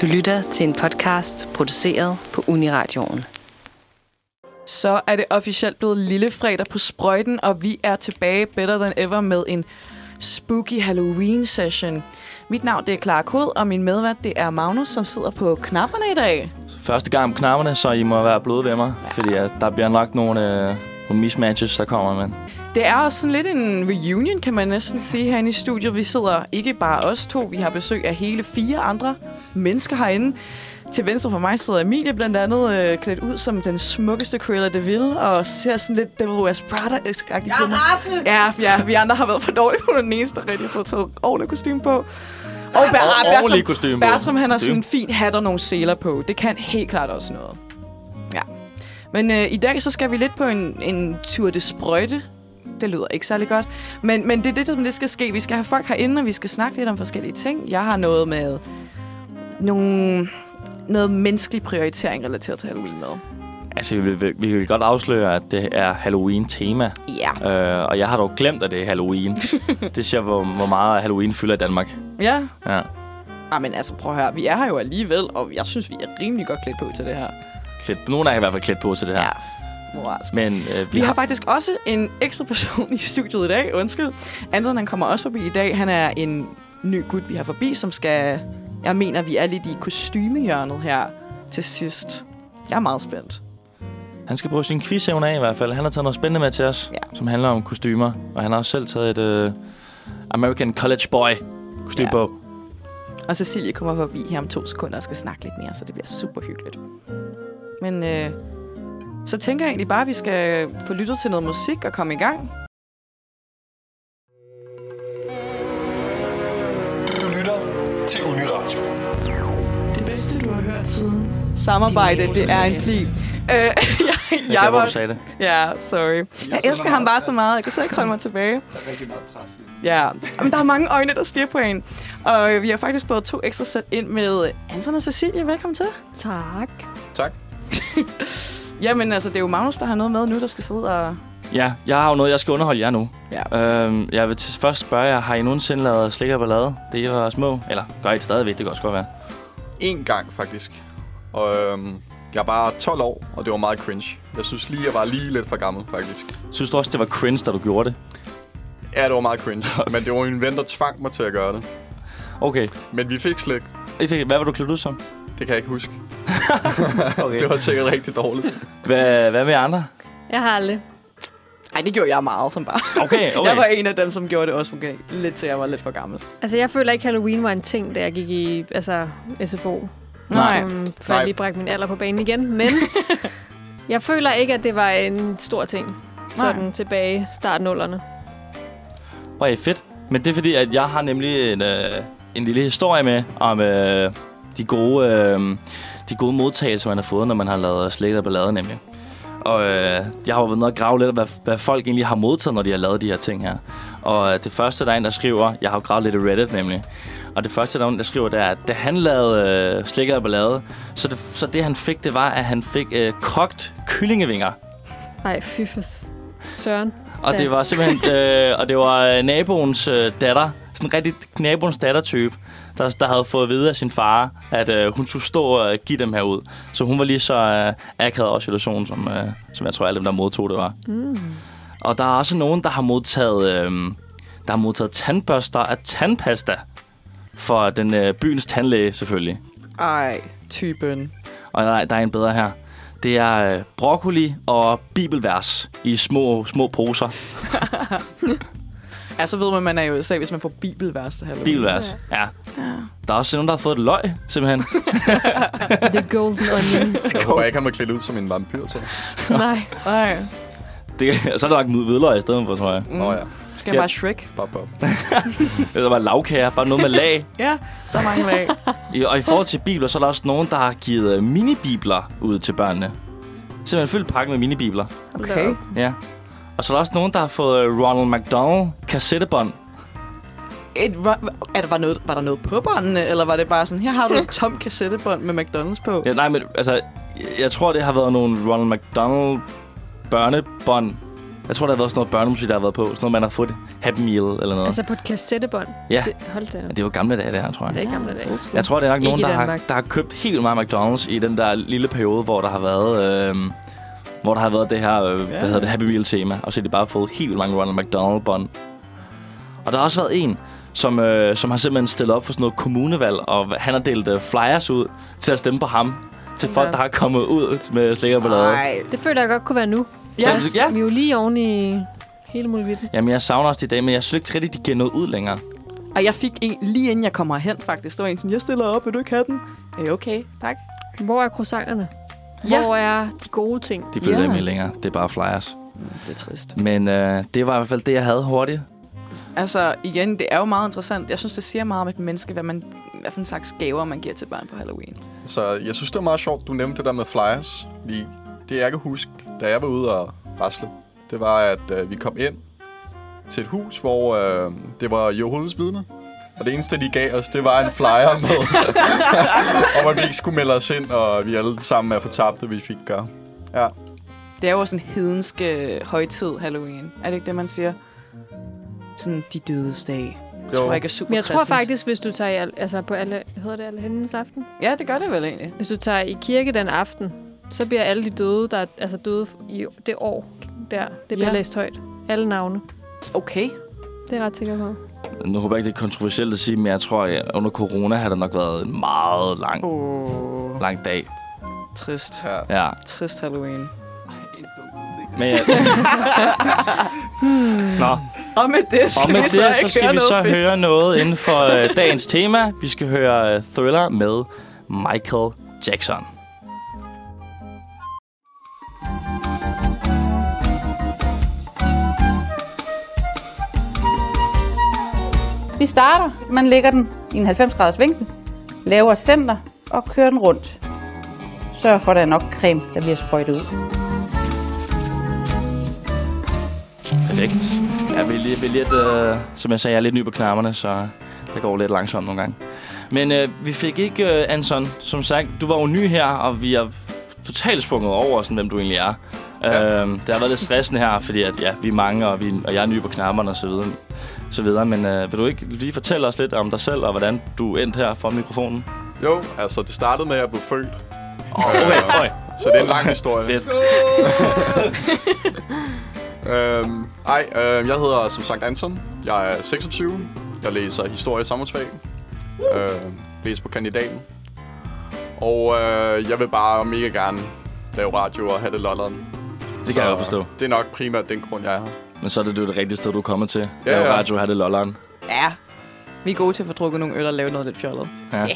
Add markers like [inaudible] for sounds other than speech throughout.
Du lytter til en podcast produceret på Uniradioen. Så er det officielt blevet lille fredag på sprøjten, og vi er tilbage better than ever med en spooky Halloween session. Mit navn det er Clara Kod, og min medvært det er Magnus, som sidder på knapperne i dag. Første gang på knapperne, så I må være bløde ved mig. Ja. Fordi at der bliver nok nogle, øh, nogle mismatches, der kommer med. Det er også sådan lidt en reunion, kan man næsten sige, herinde i studiet. Vi sidder ikke bare os to, vi har besøg af hele fire andre mennesker herinde. Til venstre for mig sidder Emilie blandt andet øh, klædt ud som den smukkeste Cruella de Vil, og ser sådan lidt Devil Wears Prada-agtig på mig. Ja, ja, vi andre har været for dårlige. Er den eneste, der rigtig har fået taget ordentligt kostume på. Og Ber- kostume på. Bertram, han har sådan en fin hat og nogle seler på. Det kan helt klart også noget. Ja. Men øh, i dag så skal vi lidt på en, en tur de sprøjte. Det lyder ikke særlig godt. Men, men det er det, som det skal ske. Vi skal have folk herinde, og vi skal snakke lidt om forskellige ting. Jeg har noget med nogle, noget menneskelig prioritering relateret til Halloween med. Altså, vi vil, vi vil godt afsløre, at det er Halloween-tema. Ja. Øh, og jeg har dog glemt, at det er Halloween. [laughs] det siger, hvor, hvor meget Halloween fylder i Danmark. Ja. Ja. Ah, men altså, prøv at høre. Vi er her jo alligevel, og jeg synes, vi er rimelig godt klædt på til det her. Klædt, nogle af jer er i hvert fald klædt på til det her. Ja. Moralsk. Men øh, vi, Vi har faktisk også en ekstra person [laughs] i studiet i dag. Undskyld. Anton, han kommer også forbi i dag. Han er en ny gut, vi har forbi, som skal... Jeg mener, vi er lidt i kostymehjørnet her til sidst. Jeg er meget spændt. Han skal prøve sin quiz af i hvert fald. Han har taget noget spændende med til os, Ja. som handler om kostymer. Og han har også selv taget et øh, American College Boy kostume Ja. ja. på. Og Cecilie kommer forbi her om to sekunder og skal snakke lidt mere, så det bliver super hyggeligt. Men øh, så tænker jeg egentlig bare, at vi skal få lyttet til noget musik og komme i gang. Du lytter til Uniradio. Det bedste, du har hørt siden. Samarbejde, det er en pli. Øh, [laughs] jeg, Jeg, var... du sagde det. Ja, sorry. Jeg elsker ham bare så meget. Jeg kan så ikke holde mig tilbage. Der er rigtig meget pres. Ja, men der er mange øjne, der stiger på en. Og vi har faktisk fået to ekstra sæt ind med Anton og Cecilie. Velkommen til. Tak. Tak. [laughs] Jamen, altså, det er jo Magnus, der har noget med nu, der skal sidde og... Ja, jeg har jo noget, jeg skal underholde jer nu. Ja. Øhm, jeg vil til først spørge jer, har I nogensinde lavet slik og ballade, det I var små? Eller gør I det stadigvæk? Det kan også godt være. En gang, faktisk. Og øhm, jeg var 12 år, og det var meget cringe. Jeg synes lige, jeg var lige lidt for gammel, faktisk. Synes du også, det var cringe, da du gjorde det? Ja, det var meget cringe. [laughs] men det var min ven, der tvang mig til at gøre det. Okay. Men vi fik slik. I fik- Hvad var du klædt ud som? Det kan jeg ikke huske. [laughs] [laughs] Okay. Det var sikkert rigtig dårligt. Hvad, hvad med andre? Jeg har aldrig. Ej, det gjorde jeg meget som bare. Okay, okay. Jeg var en af dem, som gjorde det også okay. Lidt til, jeg var lidt for gammel. Altså, jeg føler ikke, Halloween var en ting, da jeg gik i altså, SFO. Nej. Um, for Nej. jeg lige brække min alder på banen igen. Men [laughs] jeg føler ikke, at det var en stor ting. Sådan Nej. tilbage start nullerne. Okay, fedt. Men det er fordi, at jeg har nemlig en, øh, en lille historie med om øh, de, gode, øh, de gode modtagelser, man har fået, når man har lavet slik og ballade, nemlig. Og øh, jeg har jo været nede og grave lidt, hvad, hvad folk egentlig har modtaget, når de har lavet de her ting her. Og øh, det første, der er en, der skriver, jeg har jo gravet lidt i Reddit nemlig, og det første, der er en, der skriver, det er, at da han lavede øh, slik og ballade, så det, så det han fik, det var, at han fik øh, kogt kyllingevinger. Nej, fy for s- søren. Og Ja. det var simpelthen, øh, og det var øh, naboens øh, datter, sådan en rigtig naboens dattertype, der, der havde fået at vide af sin far, at øh, hun skulle stå og give dem her ud. Så hun var lige så øh, akavet også situation, som, øh, som jeg tror, alle dem, der modtog det var. Mm. Og der er også nogen, der har modtaget, øh, der har modtaget tandbørster af tandpasta for den øh, byens tandlæge, selvfølgelig. Ej, typen. Og der, der er en bedre her. Det er øh, broccoli og bibelvers i små, små poser. [laughs] Ja, så ved man, at man er i USA, hvis man får bibelvers til Halloween. Bibelvers, ja. Der er også nogen, der har fået et løg, simpelthen. [laughs] The golden onion. Jeg håber ikke, han var klædt ud som en vampyr til. Nej. Nej. Det, så er der lagt hvidløg i stedet for, tror jeg. Mm. Nå ja, Skal jeg Ja. bare Shrek? pop pop. [laughs] Eller bare lavkager, bare noget med lag. [laughs] Ja, så mange lag. I, og i forhold til bibler, så er der også nogen, der har givet øh, minibibler ud til børnene. Simpelthen fyldt pakke med minibibler. Okay. Ja. Og så er der også nogen, der har fået øh, Ronald McDonald kassettebånd. Et, er der, var, noget, var der noget på båndene, eller var det bare sådan, her har du et [laughs] tom kassettebånd med McDonald's på? Ja, nej, men altså, jeg, tror, det har været nogle Ronald McDonald børnebånd Jeg tror, der har været sådan noget børnemusik, der har været på. Sådan noget, man har fået Happy Meal eller noget. Altså på et kassettebånd. Ja. Hold da. Det er jo gamle dage, det her, tror jeg. Det er gamle dage. Jeg tror, det er nok Ikke nogen, der har, der har købt helt meget McDonald's i den der lille periode, hvor der har været... Øh, hvor der har været det her, øh, hvad hedder det, Happy Meal-tema. Og så har de bare fået helt vildt mange Ronald McDonald-bånd. Og der har også været en, som, øh, som har simpelthen stillet op for sådan noget kommunevalg, og han har delt øh, flyers ud til at stemme på ham. Til folk, Ja. der har kommet ud med slikkerballade. Nej. Det føler jeg godt kunne være nu. Ja. ja. Vi er jo lige oven i hele muligheden. Jamen, jeg savner også de dage, men jeg synes ikke rigtig, de giver noget ud længere. Og jeg fik en, lige inden jeg kommer hen, faktisk. Der var en sådan, jeg stiller op, vil du ikke have den? Øh, okay, tak. Hvor er croissanterne? Ja. Hvor er de gode ting? De følger yeah. med længere. Det er bare flyers. Det er trist. Men øh, det var i hvert fald det, jeg havde hurtigt. Altså, igen, det er jo meget interessant. Jeg synes, det siger meget om et menneske, hvad, man, hvad for en slags gaver, man giver til børn på Halloween. Så jeg synes, det var meget sjovt, du nævnte det der med flyers. Vi, det jeg kan huske, da jeg var ude og rasle, det var, at øh, vi kom ind til et hus, hvor øh, det var Jehovas vidne. Og det eneste, de gav os, det var en flyer med, [laughs] om at vi ikke skulle melde os ind, og vi alle sammen er fortabte, hvis vi ikke gør. Ja, Det er jo også en hedensk øh, højtid, Halloween. Er det ikke det, man siger? Sådan de dødes dag. Jeg Jo. tror ikke er super Men jeg tror faktisk, hvis du tager i, al- altså på alle, hedder det alle hendes aften? Ja, det gør det vel egentlig. Hvis du tager i kirke den aften, så bliver alle de døde, der er altså døde i det år der, det bliver Ja. læst højt. Alle navne. Okay. Det er jeg ret sikker på. Nu håber jeg ikke, det er kontroversielt at sige, men jeg tror, at under corona har der nok været en meget lang, oh, lang dag. trist. ja. Ja. Trist Halloween. Men jeg... [laughs] Nå, Og med det skal og med vi det, så, så ikke skal høre vi noget så fedt. høre noget inden for øh, dagens tema. Vi skal høre øh, Thriller med Michael Jackson. Vi starter. Man lægger den i en 90 graders vinkel, laver center og kører den rundt. Sørg for, at der er nok creme, der bliver sprøjtet ud. Perfekt. Jeg vil lige, vil lidt, øh, som jeg sagde, jeg er lidt ny på knapperne, så det går lidt langsomt nogle gange. Men øh, vi fik ikke, øh, Anson, som sagt, du var jo ny her, og vi har totalt sprunget over, sådan, hvem du egentlig er. Ja. Øh, det har været lidt stressende her, fordi at, ja, vi er mange, og, vi, og jeg er ny på knapperne og så videre. Så. Men øh, vil du ikke lige fortælle os lidt om dig selv, og hvordan du endte her for mikrofonen? Jo, altså det startede med, at jeg blev født. Okay, okay. Så det er en lang historie. [laughs] Øhm, ej, øh, jeg hedder som sagt Anton. Jeg er 26. Jeg læser historie og samfundsfag. Øh, læser på kandidaten. Og øh, jeg vil bare mega gerne lave radio og have det lolleren. Det kan jeg godt forstå. Det er nok primært den grund, jeg er her. Men så er det jo det rigtige sted, du er kommet til. Ja, Ja. Radio her det lolleren. Ja. Vi er gode til at få drukket nogle øl og lave noget lidt fjollet. Ja.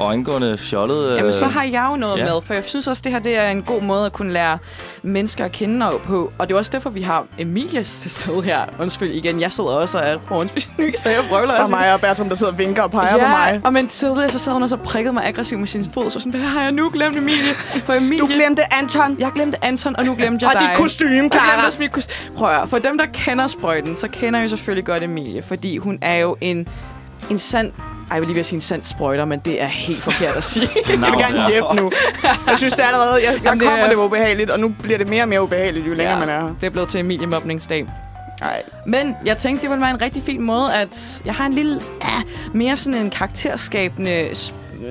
Og indgående fjollet... Jamen, så øh, har jeg jo noget ja. med, for jeg synes også, det her det er en god måde at kunne lære mennesker at kende og på. Og det er også derfor, vi har Emilie til stede her. Undskyld igen, jeg sidder også og er forhåndsny, [laughs] så jeg prøver Der er mig og Bertram, der sidder og vinker og peger ja, på mig. og men tidligere så sad hun og så prikket mig aggressivt med sin fod, så sådan, hvad har jeg nu glemt Emilie? For Emilie, Du glemte Anton. Jeg glemte Anton, og nu glemte jeg Og dig. dit kostume, Jeg Clara. glemte også mit kostume. Prøv at høre, for dem, der kender sprøjten, så kender jeg jo selvfølgelig godt Emilie, fordi hun er jo en, en sand... Ej, jeg vil lige ved at sige en sand sprøjter, men det er helt forkert at sige. Jeg vil gerne hjem nu. Jeg synes det er allerede, jeg, jeg Jamen, det kommer, er- det var ubehageligt, og nu bliver det mere og mere ubehageligt, jo længere man er her. Det er blevet til Emilie Mobningsdag. Nej. Men jeg tænkte, det ville være en rigtig fin måde, at jeg har en lille, ah, mere sådan en karakterskabende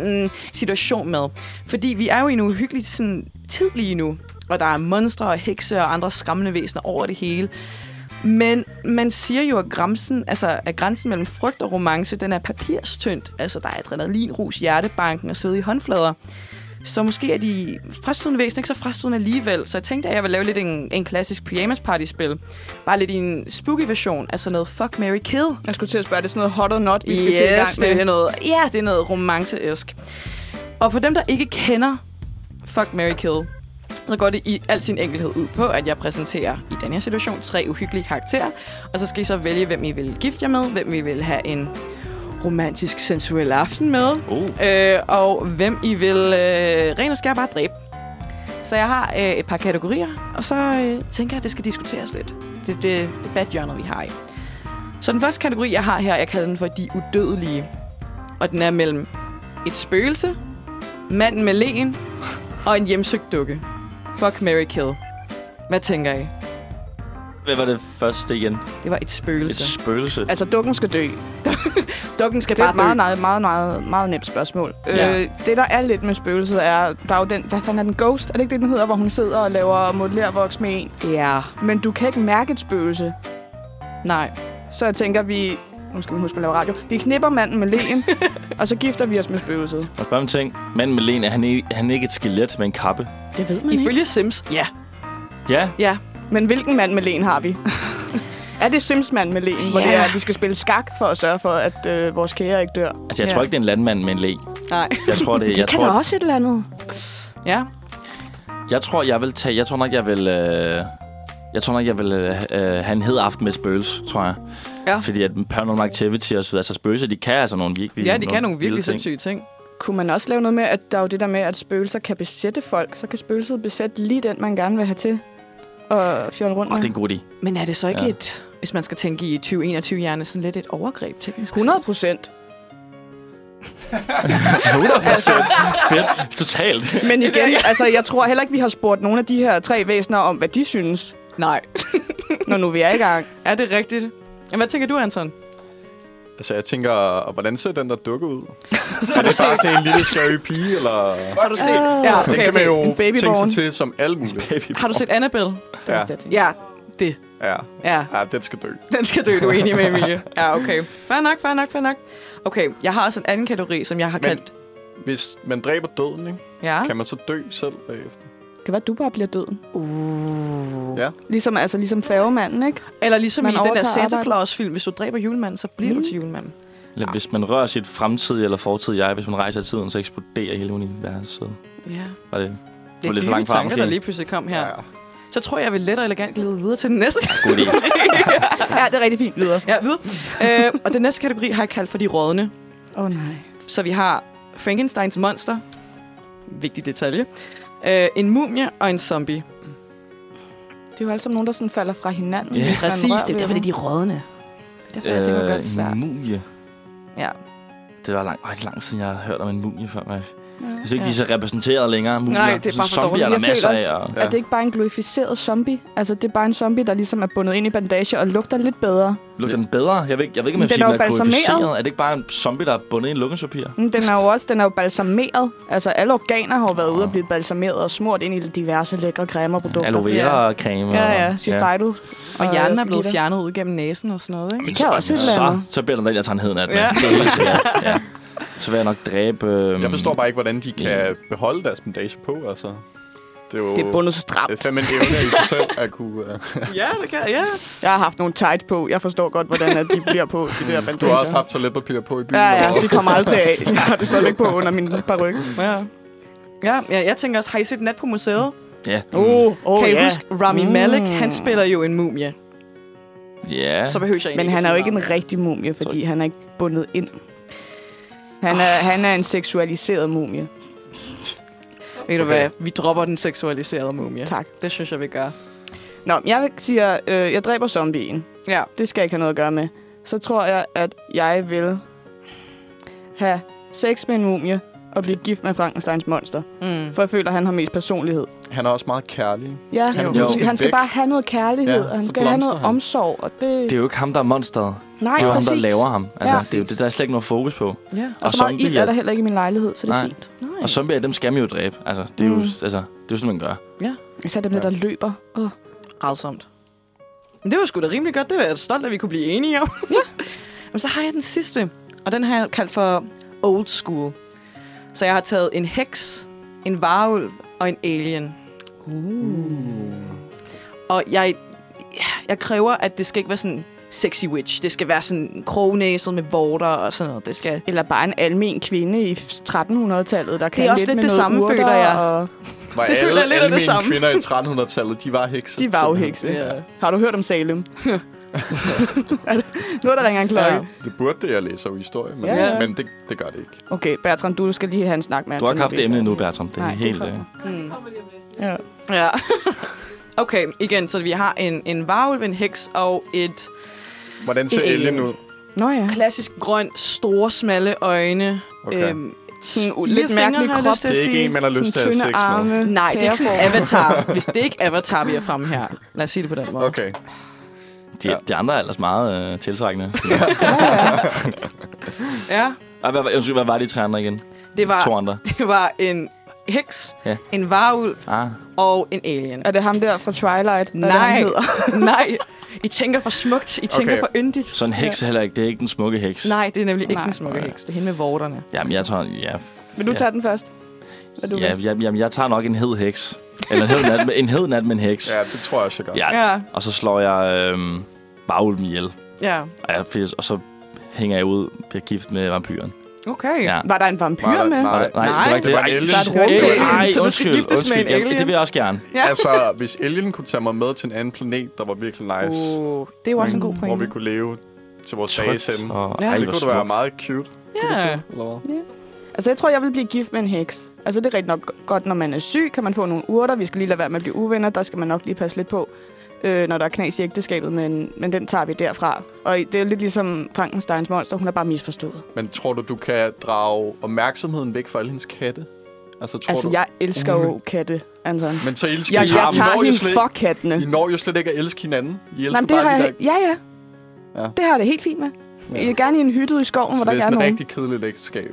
mm, situation med. Fordi vi er jo i en uhyggelig sådan, tid lige nu, og der er monstre og hekse og andre skræmmende væsener over det hele. Men man siger jo, at grænsen, altså, at grænsen mellem frygt og romance, den er papirstyndt. Altså, der er adrenalin, rus, hjertebanken og sidde i håndflader. Så måske er de frastødende væsener ikke så frastødende alligevel. Så jeg tænkte, at jeg vil lave lidt en, en klassisk pyjamas party-spil. Bare lidt i en spooky version. Altså noget fuck, Mary kill. Jeg skulle til at spørge, er det sådan noget hot or not, vi skal til i gang Yes, med? det er noget, ja, det er noget romanceesk. Og for dem, der ikke kender Fuck, Mary Kill, så går det i al sin enkelhed ud på, at jeg præsenterer i den her situation tre uhyggelige karakterer. Og så skal I så vælge, hvem I vil gifte jer med, hvem I vil have en romantisk, sensuel aften med, Uh. øh, og hvem I vil øh, ren og skær bare dræbe. Så jeg har øh, et par kategorier, og så øh, tænker jeg, at det skal diskuteres lidt. Det er det debathjørnet, vi har i. Så den første kategori, jeg har her, jeg kalder den for de udødelige. Og den er mellem et spøgelse, manden med len og en hjemsøgt dukke. Fuck, Mary kill. Hvad tænker I? Hvad var det første igen? Det var et Et spøgelse. spøgelse. Altså, dukken skal dø. [laughs] Dukken skal Det er bare et meget, dø. meget, meget, meget, meget nemt spørgsmål. Ja. Øh, det, der er lidt med spøgelset, er... Der er jo den... Hvad fanden er den? Ghost? Er det ikke det, den hedder? Hvor hun sidder og laver modellervoks med en. Ja, Men du kan ikke mærke et spøgelse. nej. Så jeg tænker, vi... Nu skal man huske, at lave radio. Vi knipper manden med len, [laughs] og så gifter vi os med spøgelset. Og spørge om ting. Manden med Lene, er han, ikke, han er ikke et skelet med en kappe? Det ved man ikke. Ifølge Sims, ja. Ja, Ja, Men hvilken mand med len har vi? [laughs] er det Sims-mand med len, yeah. hvor det er, at vi skal spille skak for at sørge for, at øh, vores kære ikke dør? altså jeg Ja. tror ikke, det er en landmand med en læ. nej. Jeg tror, det, [laughs] jeg tror, også et eller andet. Ja, Jeg tror, jeg vil tage... Jeg tror nok, jeg vil... Øh, jeg tror nok, jeg vil øh, øh, have en hed aften med spøgelse, tror jeg. Ja. Fordi at paranormal activity og så videre, altså spøgelser, de kan altså nogle virkelig... ja de kan nogle virkelig vilde ting. sindssyge ting. Kunne man også lave noget med, at der er jo det der med, at spøgelser kan besætte folk. Så kan spøgelset besætte lige den, man gerne vil have til og fjolle rundt med. det er en god idé. Men er det så ikke Ja. ja. et, hvis man skal tænke i 2021-hjerne, sådan lidt et overgreb teknisk? 100 procent. [laughs] 100 Fedt. Totalt. Men igen, altså, jeg tror heller ikke, vi har spurgt nogle af de her tre væsener om, hvad de synes, Nej. [laughs] når nu vi er i gang. Er det rigtigt? Jamen, hvad tænker du, Anton? Altså, jeg tænker, hvordan ser den der dukke ud? [laughs] er det bare til en lille scary pige, eller... Har du set, Ah. ja, Den okay, kan man jo tænke sig til som alle mulige. Har du set Annabelle? Det er Ja. det. Ja, det. Ja. Ja, ja, den skal dø. den skal dø, du er enig med, Emilie. [laughs] Ja, okay. Fair nok, fair nok, fair nok. Okay, jeg har også en anden kategori, som jeg har Men- kaldt... Hvis man dræber døden, ikke? Ja. kan man så dø selv bagefter? Det kan være, at du bare bliver døden. Uh. Ja. Ligesom, altså, ligesom færgemanden, ikke? Eller ligesom Man i den der Santa. Claus-film, hvis du dræber julemanden, så bliver mm. du til julemanden. Eller hvis man rører sit fremtidige eller fortidige jeg, hvis man rejser i tiden, så eksploderer hele universet. Ja. Var det? Det var er lidt for langt frem, tanker, der lige pludselig kom her. Ja. Så tror jeg, jeg vil let og elegant glide videre til den næste. God idé. [laughs] Ja, det er rigtig fint. Videre. ja, videre. øh, og den næste kategori har jeg kaldt for de rådne. Åh, oh, nej. Så vi har Frankensteins monster. Vigtig detalje. Øh, en mumie og en zombie. Det er jo alle sammen nogen, der sådan falder fra hinanden. Ja. Præcis, det er derfor, det er de rådne. Derfor jeg tænker, det er godt svært. en mumie. Ja. Det var lang, ret lang siden, jeg har hørt om en mumie før, faktisk. Ja. Jeg synes ikke, de er så repræsenteret længere. Mumier. Nej, det er Så bare for zombier er dårligt. der Jeg føler af. også, Og... Er det ikke bare en glorificeret zombie? Altså, det er bare en zombie, der ligesom er bundet ind i bandage og lugter lidt bedre. Lugter den bedre? Jeg ved ikke, jeg ved ikke om jeg Den siger, er den er glorificeret. Er det ikke bare en zombie, der er bundet i en lukkingspapir? Mm, Den er jo også den er jo balsameret. Altså, alle organer har jo været ude og blive balsameret og smurt ind i diverse lækre cremer produkter. Aloe vera creme. Ja, ja. og- Shifido. Og hjernen er blevet fjernet ud gennem næsen og sådan noget, ikke? Det kan også et eller Så, andet. så bliver der den, jeg tager en heden af den. Ja. [laughs] Så vil jeg nok dræbe... Øhm, Jeg forstår bare ikke, hvordan de kan beholde deres bandage på, altså. Det er jo Det er bundet det er stramt. fandme en evne i sig selv at kunne... Uh... [laughs] Ja, det kan ja. Jeg har haft nogle tights på. Jeg forstår godt, hvordan at de bliver på, de der Du bandager. har også haft toiletpapir på i byen. Ja, ja, det kommer aldrig af. Jeg har det stadigvæk på under min paryk. ja. Ja, ja, jeg tænker også, har I set Nat på museet? Ja. Oh, oh, kan I ja. huske, Rami Mm. Malek, han spiller jo en mumie. Ja. Så behøver jeg Men han er jo ikke en rigtig mumie, fordi han er ikke bundet ind. Han er, han er en seksualiseret mumie. Ved du Okay. hvad, vi dropper den seksualiserede mumie. Tak. Det synes jeg, vi gør. Nå, jeg siger, øh, jeg dræber zombien. Ja. Det skal jeg ikke have noget at gøre med. Så tror jeg, at jeg vil have sex med en mumie og blive gift med Frankensteins monster. Mm. For jeg føler, at han har mest personlighed. Han er også meget kærlig. Ja, Han jo han skal bare have noget kærlighed, Ja, og han skal have noget han. omsorg. Og det... Det er jo ikke ham, der er monsteret. Nej, Det er jo ham, præcis. der laver ham. Altså, Ja. det er jo det, der er slet ikke noget fokus på. Ja. Og, Og så meget ild er er- der heller ikke i min lejlighed, så det er Nej. fint. Nej. Og zombier, dem skal man jo dræbe. Altså, det er jo, Mm. altså, det er jo sådan, man gør. Især dem der, der løber. Oh. Rædsomt. Men det var sgu da rimelig godt. Det var jeg stolt, at vi kunne blive enige om. [laughs] Ja. Men så har jeg den sidste. Og den har jeg kaldt for old school. Så jeg har taget en heks, en varulv og en alien. Uh. Og jeg, jeg kræver, at det skal ikke være sådan sexy witch. Det skal være sådan krognæset med vorter og sådan noget. Det skal... Eller bare en almen kvinde i 1300-tallet, der kan Det er også lidt lidt med det noget samme, føler jeg. Og Var Det føler alle jeg lidt af det samme. kvinder i [laughs] 1300-tallet, de var hekse. de var jo hekse. Ja. Har du hørt om Salem? [laughs] Er det Noget, der ringer en klokke. Ja. Det burde det, jeg læser jo historie, men, Ja, ja. men det, det gør det ikke. Okay, Bertrand, du skal lige have en snak med Du har ikke haft er emnet nu, Bertram. Det er Nej, det helt... kommer. øh, Mm. Ja. Ja. [laughs] okay, igen, så vi har en, en varulv, en heks og et Hvordan ser En alien alien. ud? Nå ja. klassisk grøn, store, smalle øjne. Okay. Øhm, Sådan lidt mærkelig krop. Det er ikke en, man har lyst til at have sex med. arme. Nej, det er ikke sådan. Avatar. [laughs] Hvis det ikke er Avatar, vi er fremme her. Lad os sige det på den måde. Okay. De, Ja. de andre er ellers meget øh, tiltrækkende. [laughs] Ja, Ej, hvad, hvad, undskyld, hvad var de tre andre igen? det var, To andre. [laughs] det var en heks, Ja. en varulv Ah, og en alien. Er det ham der fra Twilight? Hvad er det, Nej, han hedder? nej. I tænker for smukt. I tænker Okay. for yndigt. så en heks er heller ikke. Det er ikke den smukke heks. Nej, det er nemlig ikke Nej. den smukke heks. Det er hende med vorterne. Jamen, jeg tror... Ja, Vil du Ja. tage den først? Hvad du ja, vil? ja, jamen, jeg tager nok en hed heks. Eller en hed nat, med- en hed nat med en heks. Ja, det tror jeg også, jeg gør. Ja. Ja, Og så slår jeg øhm, bagulven ihjel. ja. Og, jeg, og så hænger jeg ud bliver gift med vampyren. Okay. Ja. Var der en vampyr Nej, med? nej. Nej, Nej, det var ikke det var alien. Der er et rumvæsen, så du skal undskyld, giftes med en undskyld. Alien. Det vil jeg også gerne. Ja. Altså, hvis alien kunne tage mig med til en anden planet, der var virkelig nice. Uh, det er jo også en god Hvor vi pointe. kunne leve til vores dage. Og, Ja. ej, Det kunne da være meget cute. Ja. Eller hvad? Altså, jeg tror, jeg vil blive gift med en heks. Altså, det er rigtig nok godt, når man er syg, kan man få nogle urter. Vi skal lige lade være med at blive uvenner. Der skal man nok lige passe lidt på, øh, når der er knas i ægteskabet. Men, men den tager vi derfra. Og det er lidt ligesom Frankensteins monster. Hun er bare misforstået. Men tror du, du kan drage opmærksomheden væk fra alle hendes katte? Altså, tror Altså, du? jeg elsker jo katte, Anton. Men så elsker Jeg, jeg I tager hende for kattene. I når jo slet ikke at elske hinanden. I elsker Nej, men det bare har jeg, der... ja, ja. Ja. Det har jeg det helt fint med. Jeg er gerne i en hytte i skoven, hvor Så der det ikke er er sådan et nogen. rigtig kedeligt ægteskab.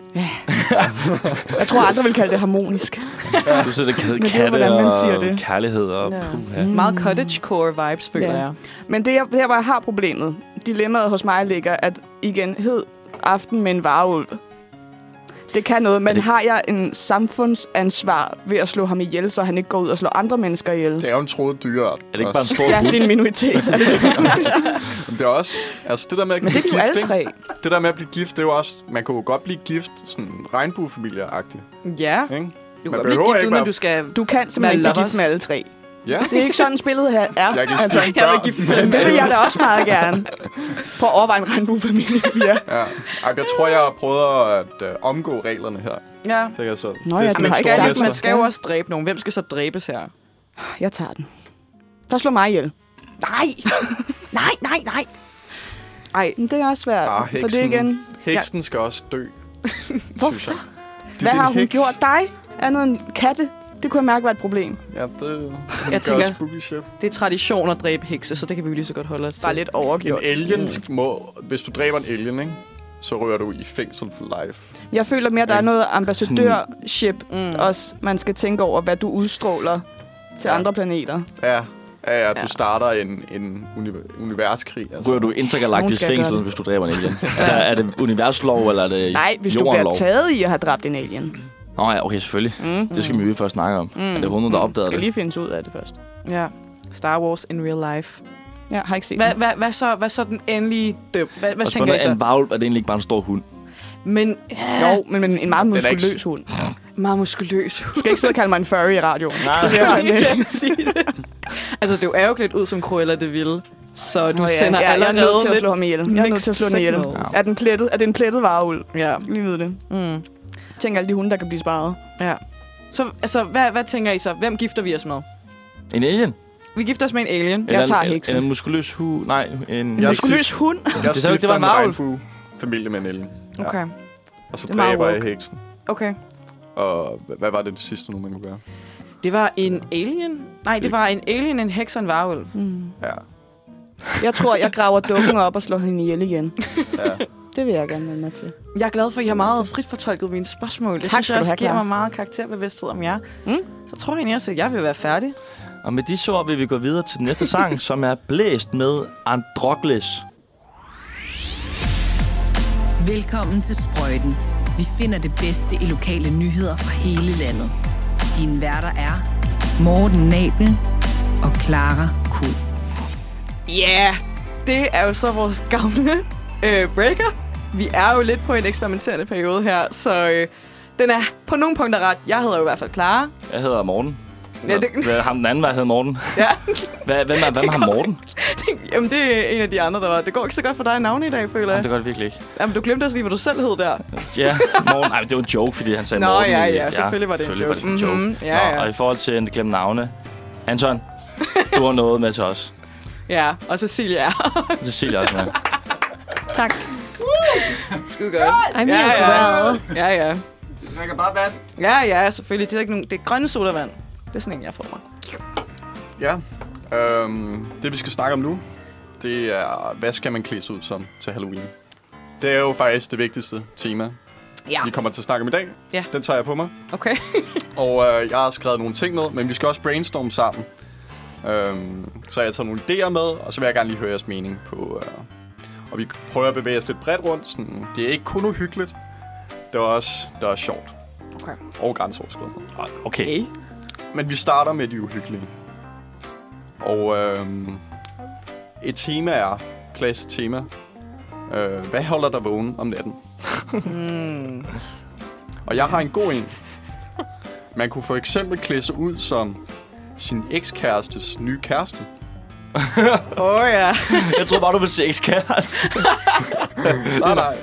Jeg tror, andre vil kalde det harmonisk. [laughs] Du sætter kæde det er, katte hvordan man siger og det. kærlighed og Ja. puha. Meget cottagecore vibes, føler Ja. jeg. Men det, jeg, der, hvor jeg har problemet, dilemmaet hos mig ligger, at igen, hed aften med en varulv. Det kan noget, men det- det... har jeg en samfundsansvar ved at slå ham ihjel, så han ikke går ud og slår andre mennesker ihjel? Det er jo en troet dyreart. Er det ikke bare en stor Ja, det er en minoritet. [laughs] Er det det er også... Altså, det der med at Men det er blive de jo alle gift, tre. ikke? Det der med at blive gift, det er jo også... Man kunne jo godt blive gift sådan regnbuefamilie-agtigt, Ja. ikke? Du Man kan behøver gift, ikke uden at du skal... Du kan simpelthen ikke blive gift med alle tre. Ja. Det er ikke sådan, spillet her er. Jeg kan altså, Jeg vil med det vil jeg da også meget gerne. Prøv at overveje en regnbuefamilie. Ja. Ja. Jeg tror, jeg har prøvet at øh, omgå reglerne her. Ja. Det er så. Nå det ja, er stor sagt, mester. Man skal jo også dræbe nogen. Hvem skal så dræbes her? Jeg tager den. Der slår mig ihjel. Nej! nej, nej, nej! Ej, Men det er også svært. Ah, for det heksen. igen... Heksen skal også dø. [laughs] Hvorfor? jeg. Hvad har hun heks. gjort dig? Andet end katte? Det kunne jeg mærke var et problem. Ja, det Jeg tænker- spooky shit. det er tradition at dræbe hekse, så det kan vi jo lige så godt holde os til. Bare lidt overgjort. En alien må... Hvis du dræber en alien, ikke? Så rører du i fængsel for life. Jeg føler mere, der er noget ambassadørship Mm. også. Man skal tænke over, hvad du udstråler til Ja. andre planeter. Ja, ja, ja du Ja. starter en, en uni- universkrig. Altså. Rører du intergalaktisk fængsel, hvis du dræber en alien? [laughs] altså, er det universlov, eller er det Nej, hvis du bliver taget i at have dræbt en alien. Nå ja, okay, selvfølgelig. Mm. Det skal vi jo først snakke om. Mm. Er det hun, der opdagede skal det? lige findes ud af det først. Ja. Star Wars in real life. Ja, har ikke set Hvad, hvad, hvad, så, hvad så den endelige døb? Hvad, hvad tænker I er, så? en varulv, er det egentlig ikke bare en stor hund? Men Jo, men, men en meget ikke- muskuløs hund. meget muskuløs. Du skal ikke sidde og kalde mig en furry i radioen. Nej, Det ser jeg lige til at sige det. altså, du er jo klædt ud som Cruella de Vil. Så du Nå ja, sender ja, jeg er allerede nødt til at lidt slå ham ihjel. Jeg er nødt til at slå den ihjel. Er den plettet? Er det en plettet vareuld? Ja. Vi ved det. Mm. Tænk alle de hunde, der kan blive sparet. ja. Så altså, hvad, hvad tænker I så? Hvem gifter vi os med? En alien? Vi gifter os med en alien. Eller en- tager en- heksen. En muskuløs hu... Nej, en... En Jeg muskuløs hund? Jeg Det var- stifter det var en en varulv. regnbue-familie med en alien. Ja. Okay. Og så Det er dræber jeg heksen. Okay. Og hvad var det, det sidste nu, man kunne gøre? Det var en alien? Nej, det var en alien, en heks og en varulv. Mm. Ja. Jeg tror, jeg graver dukken op og slår hende ihjel igen. ja. Det vil jeg gerne melde mig til. Jeg er glad for, at I har meget frit fortolket mine spørgsmål. Det Tak synes jeg også have, giver mig meget karakterbevidsthed om jer. Mm. Så tror jeg egentlig også, at jeg vil være færdig. Og med disse ord vil vi gå videre til den næste sang, [laughs] som er blæst med Androkles. Velkommen til Sprøjten. Vi finder det bedste i lokale nyheder fra hele landet. Dine værter er Morten Nabel og Clara Kuhl. Ja, yeah, det er jo så vores gamle øh, breaker. Vi er jo lidt på en eksperimenterende periode her, så øh, den er på nogle punkter ret. Jeg hedder jo i hvert fald Clara. Jeg hedder Morten. Ja, det- Hvad, ham den anden, der hedder Morten. Ja, [laughs] Hvad, hvem, er, hvem har Morten? [laughs] jamen det er en af de andre, der var. Det går ikke så godt for dig i navnet i dag, føler Jamen, jeg. det gør det virkelig ikke. Jamen, du glemte også lige, hvad du selv hed der. Ja, Morten. Ej, men det var en joke, fordi han sagde Nå, Morten. ja, i- ja, selvfølgelig var det en selvfølgelig joke. Var det en joke. Mhm, ja, ja. Nå, og i forhold til at glemme navne. Anton, du har noget med til os. [laughs] Ja, og Cecilia er Det jeg [laughs] også med. Tak. skide godt. I'm here Ja, as ja. well. Ja, ja. Jeg kan bare vand. Ja, ja, selvfølgelig. Det er, ikke nogen, det er grønne sodavand. Det er sådan en, jeg får mig. Ja. Øhm, det, vi skal snakke om nu, det er, hvad skal man klæde sig ud som til Halloween? Det er jo faktisk det vigtigste tema, Ja, vi kommer til at snakke om i dag. Ja. Den tager jeg på mig. okay. Og øh, jeg har skrevet nogle ting ned, men vi skal også brainstorme sammen. Øhm, så jeg tager nogle idéer med, og så vil jeg gerne lige høre jeres mening på... Øh, og vi prøver at bevæge os lidt bredt rundt. Sådan, det er ikke kun uhyggeligt, det er også, det er sjovt. Okay. Og grænseoverskridende. Okay. okay. Men vi starter med de uhyggelige. Og øhm, et tema er, klassisk tema, øh, hvad holder dig vågen om natten? Mm. [laughs] Og jeg har en god en. Man kunne for eksempel klæde sig ud som sin ekskærestes nye kæreste. [laughs] Åh oh, ja. [laughs] Jeg troede bare, du ville sige ekskæreste. [laughs] Nej, nej.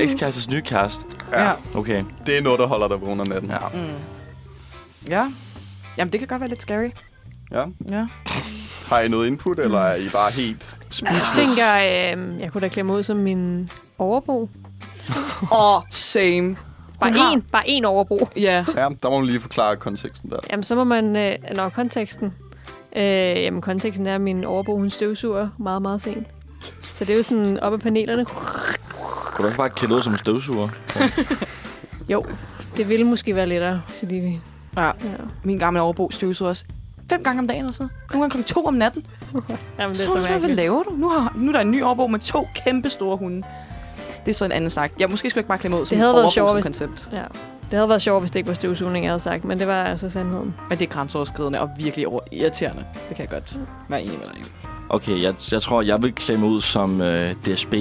Ekskærestes nye kæreste. ja. Okay. Det er noget, der holder dig vågen om natten. Ja. Mm. Ja. Jamen, det kan godt være lidt scary. ja. Ja. Har I noget input, eller er I bare helt Jeg speechless? tænker, øh, jeg kunne da klemme ud som min overbo. Åh, oh, same. Bare én, bare én overbo. Ja. Ja, der må man lige forklare konteksten der. Jamen, så må man... Øh, nå, konteksten. Øh, jamen, konteksten er, at min overbo, hun støvsuger meget, meget sent. Så det er jo sådan op ad panelerne. Kunne du ikke bare klæde ud som en støvsuger? [laughs] Jo, det ville måske være lettere. Fordi, ja. ja. Min gamle overbo støvsuger også fem gange om dagen eller sådan. Nogle gange klokken to om natten. [laughs] Jamen, det Så, er så hvad, hvad laver du? Nu, har, nu er der en ny overbo med to kæmpe store hunde. Det er så en anden snak. Jeg måske skulle ikke bare klemme ud som havde været sjovere, som hvis- koncept. Ja. Det havde været sjovt, hvis det ikke var støvsugning, jeg havde sagt. Men det var altså sandheden. Men det er grænseoverskridende og virkelig over- irriterende. Det kan jeg godt være enig med dig i. Okay, jeg, jeg tror, jeg vil klemme ud som øh, DSB.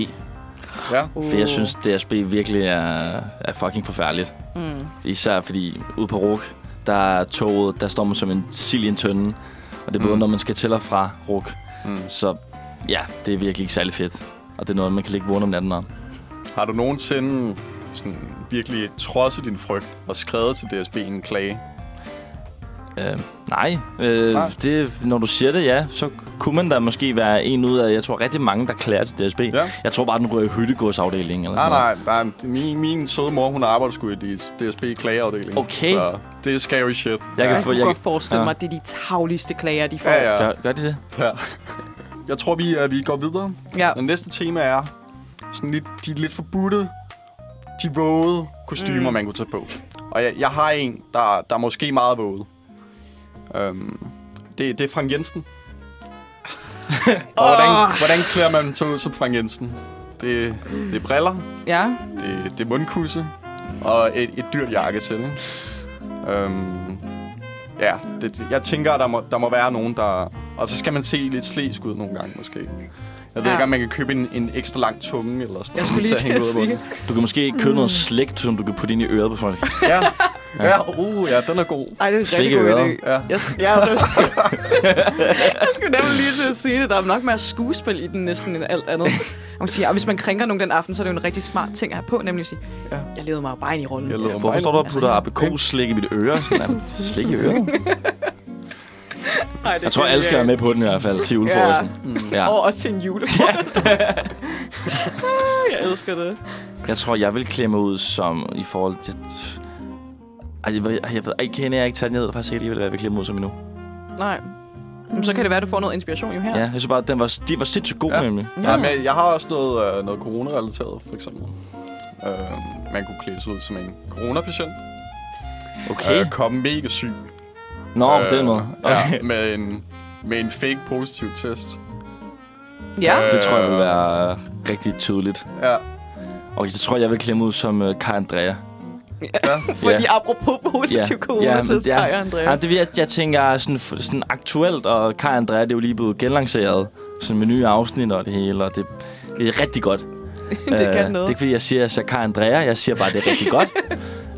Ja. For jeg synes, DSB virkelig er, er fucking forfærdeligt. Mm. Især fordi ude på RUK, der er toget, der står man som en sild i en tønde. Og det er både, Mm. når man skal til og fra RUK. Mm. Så ja, det er virkelig ikke særlig fedt. Og det er noget, man kan ligge vågen om natten om. Har du nogensinde sådan, virkelig trodset din frygt og skrevet til DSB en klage? Øh, nej, øh, Nej. Det, når du siger det, ja, så kunne man da måske være en ud af, jeg tror rigtig mange, der klæder til DSB. Ja. Jeg tror bare, den rører i hyttegodsafdelingen. Eller Nej, sådan nej, nej. Min, min søde mor, hun arbejder sgu i DSB klageafdeling. Okay. Så det er scary shit. Jeg kan Jeg få, kunne jeg, godt forestille ja. mig, at det er de tavligste klager, de får. Ja, ja. gør, gør de det? ja. Jeg tror, vi, uh, vi går videre. ja. Og næste tema er sådan lidt, de lidt forbudte, de vågede kostymer, Mm. man kunne tage på. Og jeg, jeg har en, der, der er måske meget våget. Um, det, det er Frank Jensen. [laughs] Og hvordan, hvordan klæder man sig ud som Frank Jensen? Det, det er briller, ja. det, det er mundkusse og et, et dyrt jakke til. Ikke? Um, ja, det, jeg tænker, der må, der må være nogen, der... Og så skal man se lidt slæsk ud nogle gange, måske. Jeg ved Ja. ja. ikke, om man kan købe en, en ekstra lang tunge eller sådan Jeg skulle lige til at sige. Du kan måske købe noget slægt, som du kan putte ind i øret på folk. [laughs] munden. Ja, ja, uh, ja, den er god. Ej, det er en rigtig god idé. Ja. Jeg, sk- ja, [laughs] jeg skulle nemlig lige til at sige det. Der er nok mere skuespil i den næsten end alt andet. [laughs] Man siger, og hvis man krænker nogen den aften, så er det jo en rigtig smart ting at have på, nemlig at sige, Ja. jeg levede mig jo bare ind i rollen. Jeg levede Hvorfor står du og putter Altså, aprikos-slik i mit øre? Sådan, slik i øret? Ej, det Jeg tror, alle skal være med på den i hvert fald til julefrokosten. Ja. Og også til en julefrokost. [laughs] jeg elsker det. Jeg tror, jeg vil klemme ud som i forhold til... Ej, jeg jeg ved, ej, kender jeg ikke tage ned, og faktisk ikke lige, hvad jeg vil klemme ud som endnu. Nej. Jamen, så kan det være, at du får noget inspiration jo her. Ja, jeg synes bare, den var, de var sindssygt god Ja. nemlig. Ja, men jeg har også noget, øh, noget corona-relateret, for eksempel. Øh, man kunne klæde sig ud som en coronapatient. Okay. Øh, komme mega syg. Nå, på den måde. Ja, Okay. med en, med en fake positiv test. Ja. Øh, Det tror jeg vil være rigtig tydeligt. Ja, Og jeg tror, jeg vil klemme ud som uh, Kai Andrea. ja. [laughs] Fordi apropos positiv Ja. corona Ja, ja. Og Andrea. Ja, det vil jeg, jeg tænker sådan, sådan aktuelt, og Kai Andrea, det er jo lige blevet genlanceret. Sådan med nye afsnit og det hele, og det, det er rigtig godt. [laughs] det kan Øh, noget. Det er ikke, fordi jeg siger, at jeg Kai Andrea. Jeg siger bare, at det er rigtig godt. [laughs]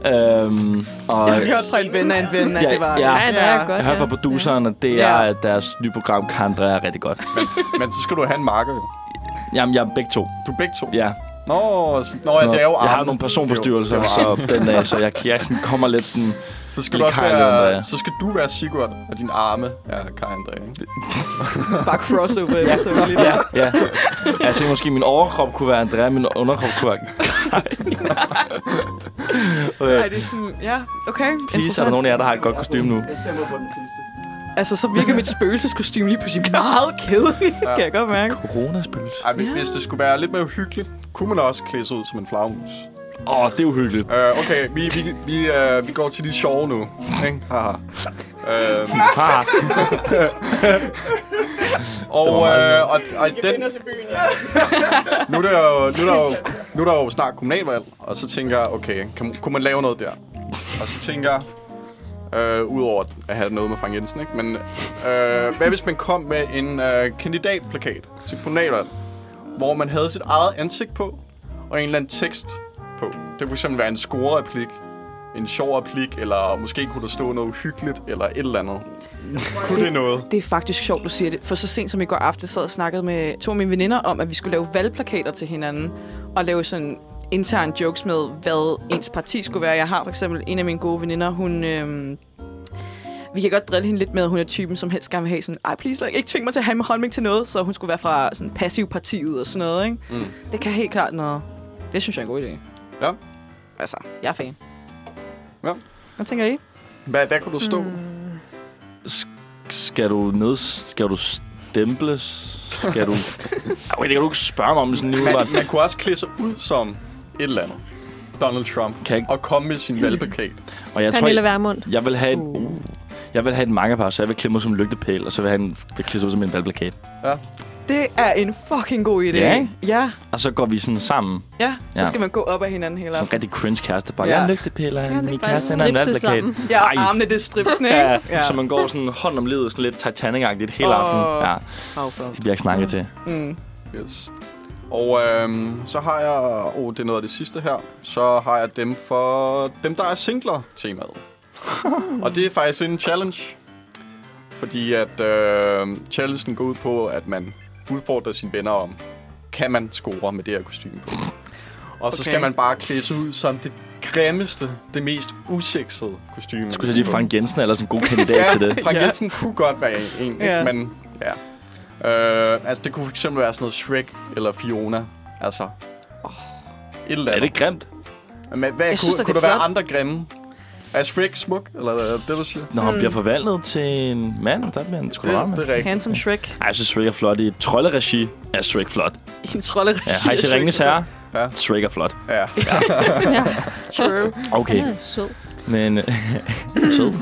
øhm, og Jeg har hørt fra en ven af en ven, at Ja, det var... ja. Ja, det er godt. jeg har hørt fra ja. produceren, at det Ja. er, at deres nye program, Andrea, er rigtig godt. Men så skal du have en marker, jo. Jamen, jeg er begge to. Du er begge to. Ja. Nå, nå ja, det er jo noget. jeg har armen. nogle personforstyrrelser, er så den dag, så jeg, jeg sådan kommer lidt sådan... Så skal, du også Kai være, så skal du være Sigurd, og din arme er Kai Andrea. ikke? Bare crossover ja. så lige Ja, ja. Jeg tænkte måske, min overkrop kunne være Andrea, min underkrop kunne være... [laughs] Ej, det er sådan... Ja, okay. Please, er der nogen af jer, der har et godt kostume nu? Jeg stemmer på den sidste. Altså, så virker mit spøgelseskostyme lige pludselig meget kedeligt. Ja. Kan jeg godt mærke. Coronaspøgelse. Ej, hvis- hvis det skulle være lidt mere uhyggeligt, kunne man også klæde sig ud som en flagmus. Åh, oh, det er uhyggeligt. Uh, okay, vi, vi, vi, uh, vi går til de sjove nu. Ikke? Haha. Uh, Ha. og, uh, og, og den, [laughs] nu, er der jo, nu, er der jo, nu er der jo snart kommunalvalg, og så tænker jeg, okay, kan, kunne man lave noget der? Og så tænker jeg, øh, udover at have noget med Frank Jensen, ikke? men øh, hvad hvis man kom med en øh, kandidatplakat til kommunalvalg, hvor man havde sit eget ansigt på, og en eller anden tekst. Det kunne simpelthen være en score-replik, en sjov replik, eller måske kunne der stå noget uhyggeligt, eller et eller andet. kunne det noget? Det er faktisk sjovt, du siger det. For så sent som i går aftes sad jeg og snakkede med to af mine veninder om, at vi skulle lave valgplakater til hinanden. Og lave sådan intern jokes med, hvad ens parti skulle være. Jeg har for eksempel en af mine gode veninder, hun... Øhm, vi kan godt drille hende lidt med, at hun er typen, som helst gerne vil have sådan, ej, please, ikke tving mig til at have en holdning til noget, så hun skulle være fra sådan passivpartiet og sådan noget, ikke? Mm. Det kan helt klart noget. Det synes jeg er en god idé. Ja. Altså, jeg er fan. Ja. Hvad tænker I? Hvad, hvad kunne du stå? Skal du ned... Skal du stemples? Skal du... [laughs] Okay, det kan du ikke spørge mig om sådan lige Man, man kunne også klæde sig ud som et eller andet. Donald Trump. Kan jeg, Og komme med sin valgplakat. og jeg tror, Pernille jeg, Vermund. jeg vil have et... Uh, jeg vil have et mangapar, så jeg vil klemme mig som en lygtepæl, og så vil det klæde sig ud som en valgplakat. Det er en fucking god idé. Ja, ikke? Ja, Og så går vi sådan sammen. ja. Så Ja. skal man gå op af hinanden hele Som aften. rigtig cringe kæreste. Bare, Ja. jeg er og Ja, min det er kæreste han er en sammen. Ja, og Ej. armene, det er stripsene, ikke? Ja, ja, så man går sådan hånd om livet, sådan lidt Titanic-agtigt hele Åh. aften. Ja, Altså. de bliver ikke snakket til. Mm. Yes. Og øhm, så har jeg... Oh, det er noget af det sidste her. Så har jeg dem for dem, der er singler temaet. [laughs] og det er faktisk en challenge. Fordi at øh, challengen går ud på, at man udfordrer sine venner om, kan man score med det her kostume på. Og så Okay. skal man bare klæde sig ud som det grimmeste, det mest usexede kostume. Skulle jeg sige, få. Frank Jensen er ellers en god [laughs] kandidat ja, til det. Frank Ja. Jensen kunne godt være en, en Ja. men ja. Øh, altså, det kunne fx være sådan noget Shrek eller Fiona. Altså, et eller Er andet. det grimt? Men hvad, Jeg kunne, synes kunne det der er være andre grimme? Er Shrek smuk? Eller er det det, du siger? Når han bliver forvandlet til en mand, der bliver han sgu Det, det er rigtigt. Handsome Shrek. Ej, jeg synes, Shrek er flot. I et trolleregi er Shrek flot. I en trolleregi. Ja, har I set Ringenes Herre? Ja. Shrek er flot. Ja. Ja. [laughs] True. Okay, Ja, sød. men... [laughs] Sød.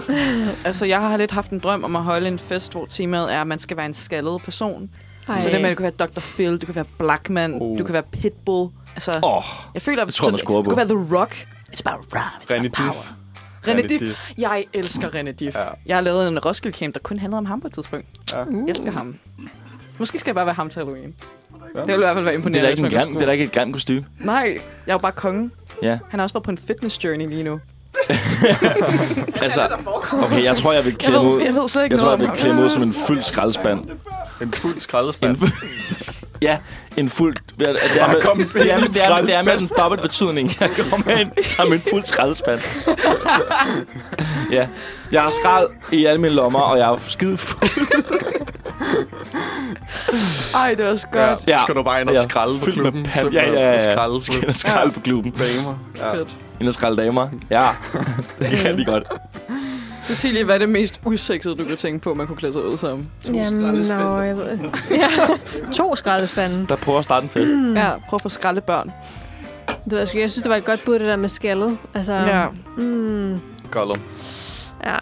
Altså, jeg har lidt haft en drøm om at holde en fest, hvor temaet er, at man skal være en skaldet person. Ej. Så det med, at du kan være Dr. Phil, du kan være Blackman, Oh. du kan være Pitbull. Altså, oh, jeg føler, tror jeg, man på. Du kan være The Rock. It's about rhyme, it's René about power. Diff. René René Diff. Diff. Jeg elsker René Diff. Ja. Jeg har lavet en Roskilde Camp, der kun handlede om ham på et tidspunkt. Ja. Jeg elsker ham. Måske skal jeg bare være ham til Halloween. Ja. Det vil i hvert fald være det er imponerende, da ikke, en kunne det er da ikke et grimt kostume. Nej, jeg er jo bare kongen. Ja, Han har også været på en fitness journey lige nu. [laughs] altså... Okay, jeg tror, jeg vil Jeg klemme ud... ved, jeg ved slet ikke Jeg tror, jeg vil klemme ud som en fuld skraldespand. En fuld skraldespand. [laughs] Ja, en fuld... Det er, med, kom med det er, med, det er, det er med en dobbelt betydning. Jeg går med en, som en fuld skraldespand. ja, jeg har skrald i alle mine lommer, og jeg er skide fuld. Ej, det var også Ja, godt. så Ja. skal du bare ind og Ja, skralde på klubben. pan- Simpelthen. Ja, ja, ja. Skralde jeg skralde på klubben? damer. Ja. Fedt. Ind og skralde damer. Ja, [laughs] det kan jeg lige godt. Cecilie, hvad er det mest usexede, du kan tænke på, man kunne klæde sig ud som? Jamen, nå, jeg ved [laughs] ja. To skraldespande. Der prøver at starte en fest. Ja, prøv at få skraldebørn. Det ved jeg, sgu. jeg synes, det var et godt bud, det der med skaldet. Altså, Ja. Mm, Gollum. ja. Ej,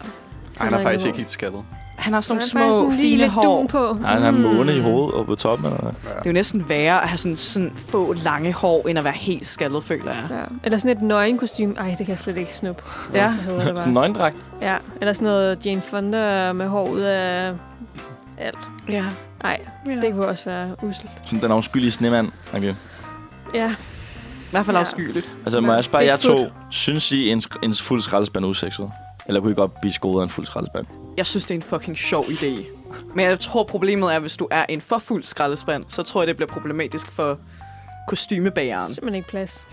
Han er faktisk ikke helt skattet. Han har sådan nogle små, lige fine hår. på. Ej, han har Mm. måne i hovedet og på toppen. Eller hvad? Det er jo næsten værre at have sådan, sådan få lange hår, end at være helt skaldet, føler jeg. Ja. Eller sådan et nøgenkostyme. Ej, det kan jeg slet ikke snuppe. Ja. Hedder det [laughs] Sådan en nøgendragt. Ja. Eller sådan noget Jane Fonda med hår ud af alt. Ja. Nej, ja. det kunne også være uselt. Sådan den afskyelige snemand. Okay. Ja. I hvert fald Ja. afskyeligt. Altså, må Ja. jeg spørge jer to, synes I, en, en fuld skraldespand er usekset? Eller kunne I godt blive skoet af en fuld skraldespand? Jeg synes, det er en fucking sjov idé. Men jeg tror, problemet er, hvis du er en for fuld skraldespand, så tror jeg, det bliver problematisk for kostymebageren. Simpelthen ikke plads.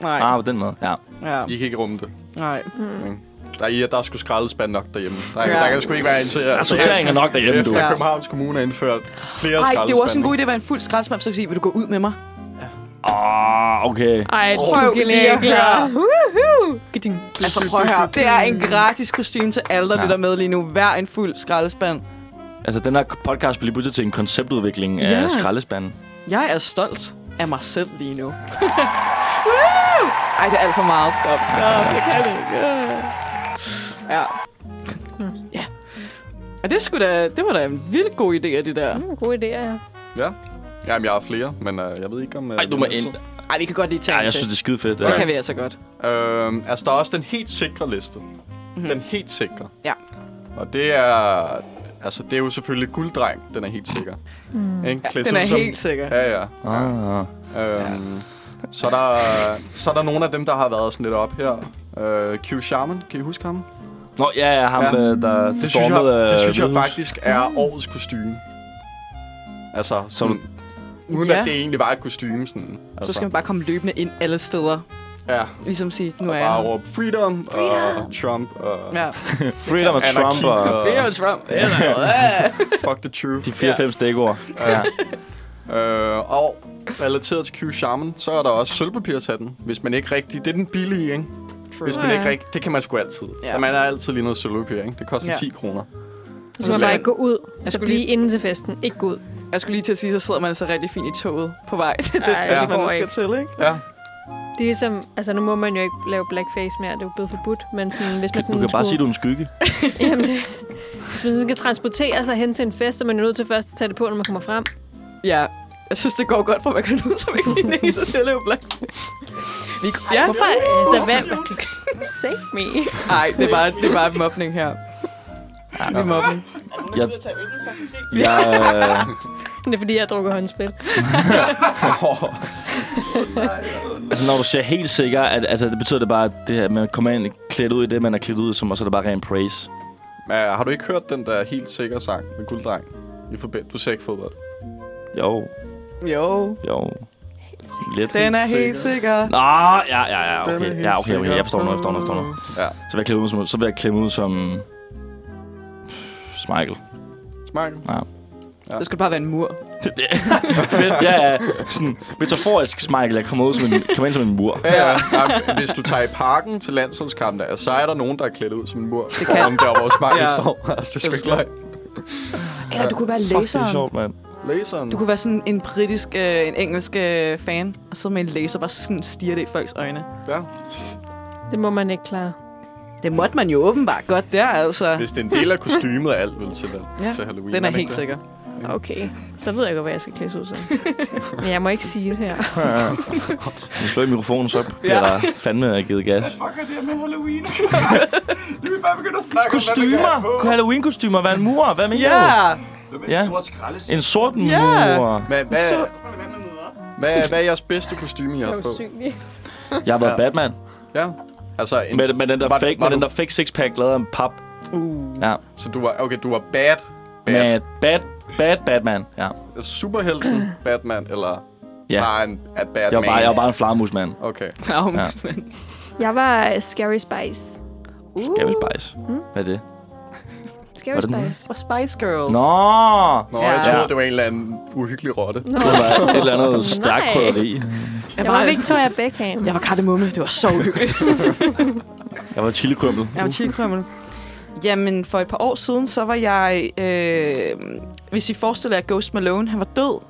Nej. Ah, på den måde, ja. Ja. I kan ikke rumme det. Nej. Mm. Der er, der er sgu skraldespand nok derhjemme. Der, Ja. der kan sgu ikke være en til. Der er sortering er nok derhjemme, du. Efter. Københavns Kommune har indført flere Ej, det er jo også en god idé at være en fuld skraldespand, så kan sige, vil du gå ud med mig? Oh, okay. Ej, Prøv lige at høre. Altså prøv at høre, det er en gratis kostume til alle, der Ja. lytter med lige nu. Hver en fuld skraldespand. Altså, den her podcast bliver lige til en konceptudvikling af Ja. skraldespanden. Jeg er stolt af mig selv lige nu. [laughs] Woo! Ej, det er alt for meget. Stop, stop. Jeg kan det ikke. Ja. Ja. Og det, skulle da, det var da en vildt god idé af det der. Mm, gode idéer, ja. Ja. Jamen, jeg har flere, men øh, jeg ved ikke om... Øh, Ej, du må ind. Ej, vi kan godt lige tage Ja, en jeg til. synes, det er skide fedt. Det kan vi altså godt. Øhm, altså, der er også den helt sikre liste. Mm-hmm. Den helt sikre. Ja. Og det er... Altså, det er jo selvfølgelig gulddreng, den er helt sikker. Mm. Ikke? Klædt Den er som- helt sikker. Ja, ja. Ah. Øhm, så, er der, så er der nogle af dem, der har været sådan lidt op her. Øh, Q Shaman, kan I huske ham? Nå, ja, ja, ham, Ja. ja. der Det synes, jeg, det øh, synes jeg faktisk er årets kostume. Altså, Som- sådan, uden Ja. at det egentlig var et kostume. Sådan, altså, Så skal man bare komme løbende ind alle steder. Ja, Ligesom sige, nu og er jeg bare råbe freedom, og Trump og Ja. [laughs] Freedom of Trump og og- Fear Trump. fuck the truth. de 4-5 stikord. Ja. Øh, og relateret til Q Shaman, så er der også sølvpapirtatten, hvis man ikke rigtig... Det er den billige, ikke? Hvis man Ja. ikke rigtig... Det kan man sgu altid. Ja. Ja. Man er altid lige noget sølvpapir, ikke? Det koster Ja. 10 kroner. Så skal man Så- bare ikke gå ud. Så skulle blive lige- inde til festen. Ikke gå ud. Jeg skulle lige til at sige, så sidder man så rigtig fint i toget på vej til det Ej, det man skal ikke. til, ikke? Ja. Det er ligesom, altså nu må man jo ikke lave blackface mere, det er jo blevet forbudt, men sådan, hvis man Du sådan kan bare sige, du er en skygge. [laughs] Jamen det, hvis man sådan skal transportere sig hen til en fest, så er man jo nødt til først at tage det på, når man kommer frem. Ja. Jeg synes, det går godt for, at man kan lyde som en kineser til at lave black. Vi, ja. Hvorfor? Altså, hvad? Save me. Nej, det er bare, det er bare mobning her. Det er mobning. Jeg, [laughs] jeg, øh, [laughs] Det er fordi, jeg drukker håndspil. [laughs] altså, når du siger helt sikker, at altså, det betyder det bare, at det her, at man kommer ind klædt ud i det, man er klædt ud som, og så er det bare ren praise. Men har du ikke hørt den der helt sikre sang med gulddreng? I forbind. Du ser ikke fodbold. Jo, Jo, jo. Lidt. den er sikker. helt sikker. Nå, ja, ja, ja, okay. Ja, okay, okay. sikker. Jeg forstår nu, jeg forstår nu, jeg forstår nu. Ja. Så vil jeg klemme ud som, så vil jeg klemme ud som... Smeichel. Smart. Det skulle bare være en mur. [laughs] Det, det, fedt, ja, ja. Sådan, metaforisk Smeichel. Jeg kommer ud som en, kommer ind som en mur. Ja, ja. ja. Hvis du tager i parken til landsholdskampen, der, så er der nogen, der er klædt ud som en mur. Det kan- Om der, hvor Smart Ja. ja. står. [laughs] Altså, det er sgu ikke løgn. Eller du kunne være Fuck, det er laseren. sjovt, mand. Laseren. Du kunne være sådan en britisk, øh, en engelsk øh, fan, og sidde med en laser og bare sådan stirre det i folks øjne. Ja. Det må man ikke klare. Det måtte man jo åbenbart godt der, altså. Hvis det er en del af kostymet af alt, vel, til, Ja, til Halloween. Den er helt sikker. Okay, så ved jeg godt, hvad jeg skal klædes ud som. Men jeg må ikke sige det her. Nu slår i mikrofonen, så bliver Ja. der fandme givet gas. Fuck er det med Halloween? [laughs] nu er vi bare begyndt at snakke Kostymer! Halloween-kostymer, hvad er en mur? Hvad mener Ja! du? Ja. En sort mur. Ja. Men hvad, Så- hvad, hvad er jeres bedste kostyme, I har Jeg er på? Jeg har været Ja. Batman. Ja. Altså, en, Med, med den der Var- fake, var med den du- der fake sixpack lavet af en pap. Uh. Ja. så du var, okay, du var bad, bad. Med bad, bad Batman. Ja. Superhelten [clears throat] Batman, eller Ja. bare en a bad Jeg var man? bare, jeg var bare en flagermusmand. Okay. Ja. Ja. Jeg var Scary Spice. Uh. Scary Spice. Hvad er det? Scary Var det den? Spice. Og Spice Girls. Nå! Nå, Ja. jeg troede, Ja. det var en eller anden uhyggelig rotte. Nå. Det var et eller andet stærkt Nej. krydderi. Jeg var, Victoria Beckham. jeg var kardemomme. Det var så uhyggeligt. [laughs] Jeg var chilikrømmel. Jeg var chilikrømmel. Jamen, for et par år siden, så var jeg... Øh, hvis I forestiller jer Ghost Malone, han var død.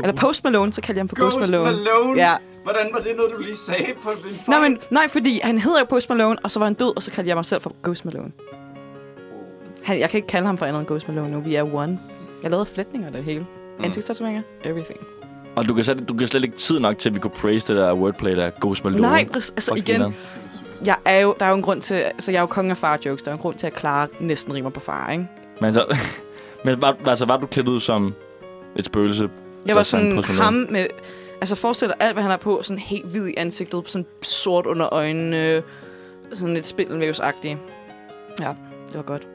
Eller Post Malone, så kaldte jeg ham for Ghost, Malone. Malone? Ja. Hvordan var det noget, du lige sagde for en Nej, men, nej, fordi han hedder jo Post Malone, og så var han død, og så kaldte jeg mig selv for Ghost Malone. Han, jeg kan ikke kalde ham for andet end Ghost Malone nu. Vi er one. Jeg lavede flætninger det hele. Mm. Ansigtstatoveringer. Everything. Og du kan, slet, du kan slet ikke tid nok til, at vi kunne praise det der wordplay, der Ghost Malone. Nej. Altså igen, grineren. jeg er jo, der er jo en grund til... Altså, jeg er jo kongen af far-jokes. Der er en grund til, at Clara næsten rimer på far, ikke? Men, så, [laughs] men var, altså, var du klædt ud som et spøgelse? Jeg var sådan ham med... Altså, forestil dig alt, hvad han har på. Sådan helt hvid i ansigtet. Sådan sort under øjnene. Sådan lidt spindelvævsagtigt. Ja, det var godt.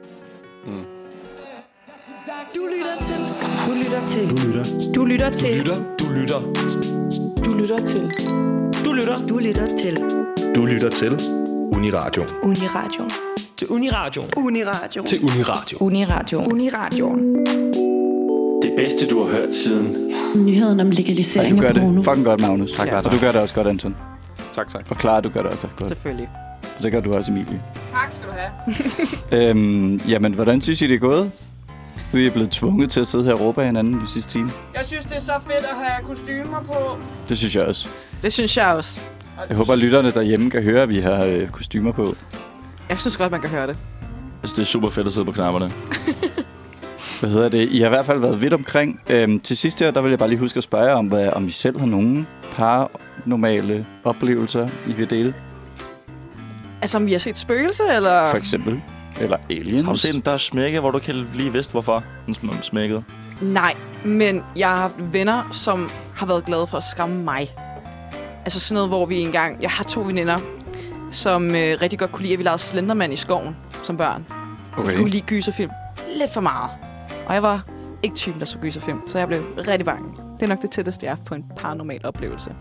Du lytter til. Du lytter til. Du lytter. Du lytter til. Lytter. Du lytter. Du lytter til. Du lytter. Du lytter til. Du lytter til Uniradio. Uniradio. Til Uniradio. Uniradio. Til Uniradio. Uniradio. Uniradio. Det bedste, du har hørt siden. Nyheden om legalisering du gør af porno. det fucking godt, Magnus. Tak, Og du gør det også godt, Anton. Tak, tak. Og Clara, du gør det også godt. Selvfølgelig. Og det gør du også, Emilie. Tak skal du have. [laughs] Øhm, jamen, hvordan synes I, det er gået? Nu er I blevet tvunget til at sidde her og råbe af hinanden i sidste time. Jeg synes, det er så fedt at have kostymer på. Det synes jeg også. Det synes jeg også. Jeg håber, at lytterne derhjemme kan høre, at vi har øh, kostymer på. Jeg synes godt, man kan høre det. Altså, det er super fedt at sidde på knapperne. [laughs] Hvad hedder det? I har i hvert fald været vidt omkring. Øhm, til sidst her, der vil jeg bare lige huske at spørge om, hvad, om I selv har nogen paranormale oplevelser, I vil dele. Altså, om vi har set spøgelse, eller... For eksempel. Eller aliens. Har du set en dør smække, hvor du kan lige vidste, hvorfor den sm- smækkede? Nej, men jeg har haft venner, som har været glade for at skræmme mig. Altså sådan noget, hvor vi engang... Jeg har to veninder, som øh, rigtig godt kunne lide, at vi lavede Slenderman i skoven som børn. Okay. De kunne lide gyserfilm lidt for meget. Og jeg var ikke typen, der så gyserfilm, så jeg blev rigtig bange. Det er nok det tætteste, jeg har på en paranormal oplevelse.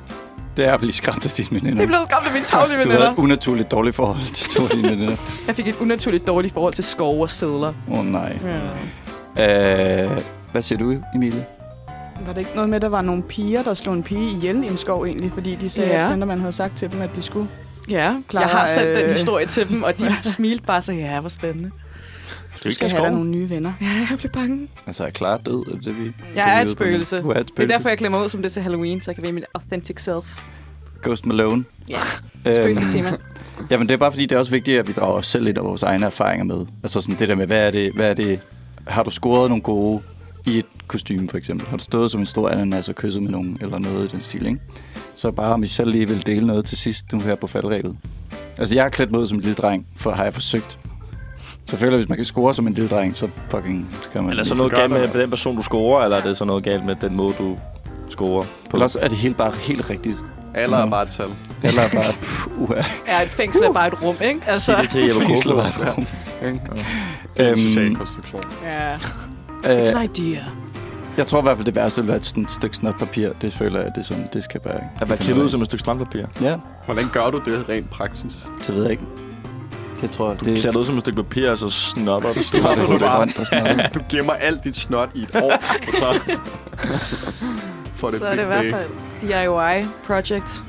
Det er at blive skræmt af dine veninder. Det blev skræmt af mine tavlige Du havde veninder. et unaturligt dårligt forhold til to af dine veninder. Jeg fik et unaturligt dårligt forhold til skove og sædler. Åh oh, nej. Ja. Øh, hvad siger du, Emilie? Var det ikke noget med, at der var nogle piger, der slog en pige ihjel i en skov egentlig? Fordi de sagde, Ja. at Senderman havde sagt til dem, at de skulle. Ja, Clara, jeg har sendt den øh, historie til dem, og de [laughs] smilte bare så, ja, hvor spændende. Du skal have der nogle nye venner. Ja, jeg blev bange. Altså, er Clara død? Er det, det vi, Jeg er et spøgelse. Du er et Det er spøgelse. derfor, jeg klemmer ud som det til Halloween, så jeg kan være mit authentic self. Ghost Malone. Ja, Øhm, spøgelsestema. [laughs] Jamen, det er bare fordi, det er også vigtigt, at vi drager os selv lidt af vores egne erfaringer med. Altså sådan det der med, hvad er det, hvad er det har du scoret nogle gode i et kostume, for eksempel? Har du stået som en stor ananas og kysset med nogen, eller noget i den stil, ikke? Så bare om I selv lige vil dele noget til sidst, nu her på faldrebet. Altså, jeg har klædt mig ud som en lille dreng, for har jeg forsøgt. Så føler jeg, hvis man kan score som en lille dreng, så fucking så kan man... Er der så noget galt med den person, du scorer, eller er det så noget galt med den måde, du scorer på? Eller også er det helt bare helt rigtigt. Alder er bare et tal. Eller er bare... Pff, uha. Ja, et fængsel er bare et rum, ikke? Altså, Sig det til Jeppe Fængsel er bare et rum. En Øhm, social konstruktion. Ja. Øh, It's an idea. jeg tror i hvert fald, det værste vil være et sådan stykke snotpapir. Det føler jeg, det er sådan, det skal bare... At være klædt ud som et stykke strandpapir. Ja, Hvordan gør du det rent praksis? det ved jeg ikke. Det tror jeg, Du det, klæder ud som et stykke papir, og så snopper Så så er snopper det du helt bare. grønt og sådan noget. Du gemmer alt dit snot i et år, og så får det Så er det i hvert fald DIY project.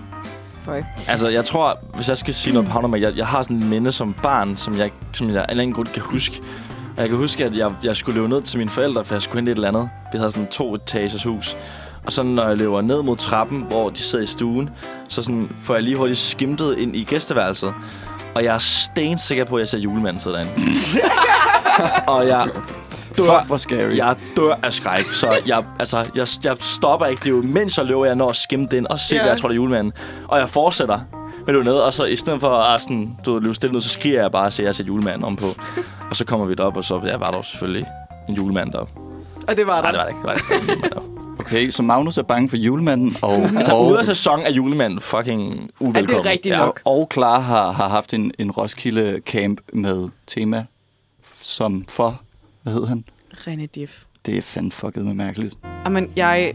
Føj. Altså, jeg tror, hvis jeg skal sige noget på havnermad, jeg, jeg har sådan en minde som barn, som jeg, som jeg af en eller anden grund kan huske. Og jeg kan huske, at jeg, jeg skulle løbe ned til mine forældre, for jeg skulle hente et eller andet. Vi havde sådan en to etages hus. Og så når jeg løber ned mod trappen, hvor de sidder i stuen, så sådan får jeg lige hurtigt skimtet ind i gæsteværelset. Og jeg er stensikker på, at jeg ser julemanden sidde derinde. [laughs] og jeg dør, Fuck, hvor scary. jeg dør af skræk. Så jeg, altså, jeg, jeg stopper ikke. Det er jo, mens jeg løber, jeg når at skimme den og se, Ja. hvad jeg tror, det er julemanden. Og jeg fortsætter med at løbe ned, og så i stedet for at sådan, du løbe stille ned, så skriger jeg bare og siger, at jeg ser julemanden om på. og så kommer vi derop, og så ja, var der jo selvfølgelig en julemand deroppe. Og det var der. Nej, det var det ikke. Det var det ikke. Okay, så Magnus er bange for julemanden, og, [laughs] Altså, og, ude af sæson er julemanden fucking uvelkommen. rigtigt ja. nok? og Clara har, har haft en, en Roskilde camp med tema, som for, hvad hed han? René Diff. Det er fandme fucket med mærkeligt. Jamen, jeg,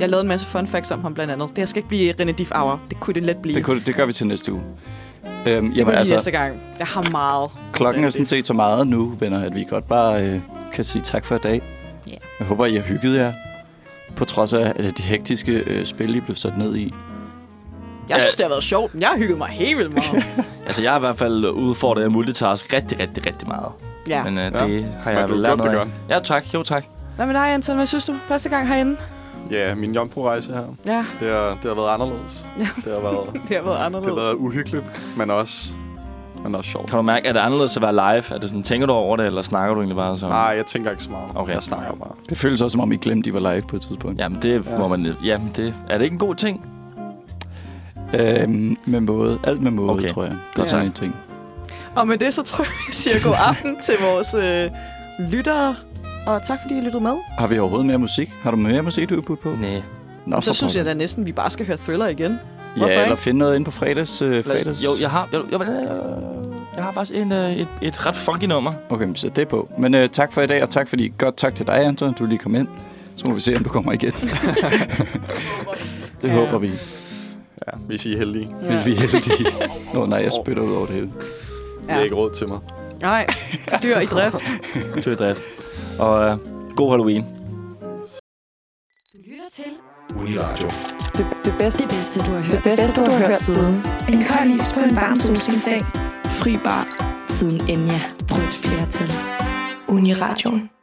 jeg lavede en masse fun facts om ham blandt andet. Det her skal ikke blive René Diff Hour. Det kunne det let blive. Det, kunne, det gør vi til næste uge. Øhm, det jamen, altså, næste gang. Jeg har meget. klokken er sådan set så meget nu, venner, at vi godt bare øh, kan sige tak for i dag. Ja. Jeg håber, I har hygget jer. På trods af at de hektiske øh, spil, I blev sat ned i. Jeg synes, det har været sjovt. Jeg har hygget mig helt vildt meget. [laughs] Altså, jeg har i hvert fald udfordret at multitask rigtig, rigtig, rigtig meget. ja. Men øh, Ja. det har Men jeg vel har lært det noget af. Ja, tak. Jo, tak. Hvad med dig, Anton? Hvad synes du? Første gang herinde? Ja, min jomfru-rejse her, Ja, det har, det har været anderledes. Ja. Det har været, [laughs] det har været det har anderledes. været uhyggeligt, men også, men også sjovt. Kan du mærke, at det er anderledes at være live? Er det sådan, tænker du over det, eller snakker du egentlig bare så? Nej, jeg tænker ikke så meget. Okay. Jeg snakker bare. Det føles også, som om I glemte, I var live på et tidspunkt. Jamen, det Ja. må man... Jamen, det... Er det ikke en god ting? Øhm, med måde. Alt med måde, Okay. tror jeg. Det er Godt sådan en ting. Og med det, så tror jeg, vi siger god aften til vores øh, lyttere. Og tak, fordi I lyttede med. Har vi overhovedet mere musik? Har du mere musik, du putte på? Nej. Nå, så for synes jeg da næsten, vi bare skal høre Thriller igen. Hvorfor Ja, eller ikke? finde noget ind på fredags. Øh, fredags. Jo, jeg har... Jo, jo, jeg har faktisk en, øh, et, et ret funky nummer. Okay, men sæt det på. Men øh, tak for i dag, og tak fordi... Godt tak til dig, Anton. Du lige kom ind. Så må vi se, om du kommer igen. [laughs] det Ja. håber vi, Ja, hvis I er heldige. Ja. hvis vi er heldige. Nå nej, jeg spytter ud over det hele. Det er ikke råd til mig. Nej, dyr i drift. [laughs] Tøj drift. Og øh, god Halloween. Du lytter til Uniradio. det, det, bedste, det bedste, du har hørt. Det bedste, du har hørt siden. En kold is på en varm solskinsdag. Fri bar siden Enya. Rødt flertal. Uniradioen.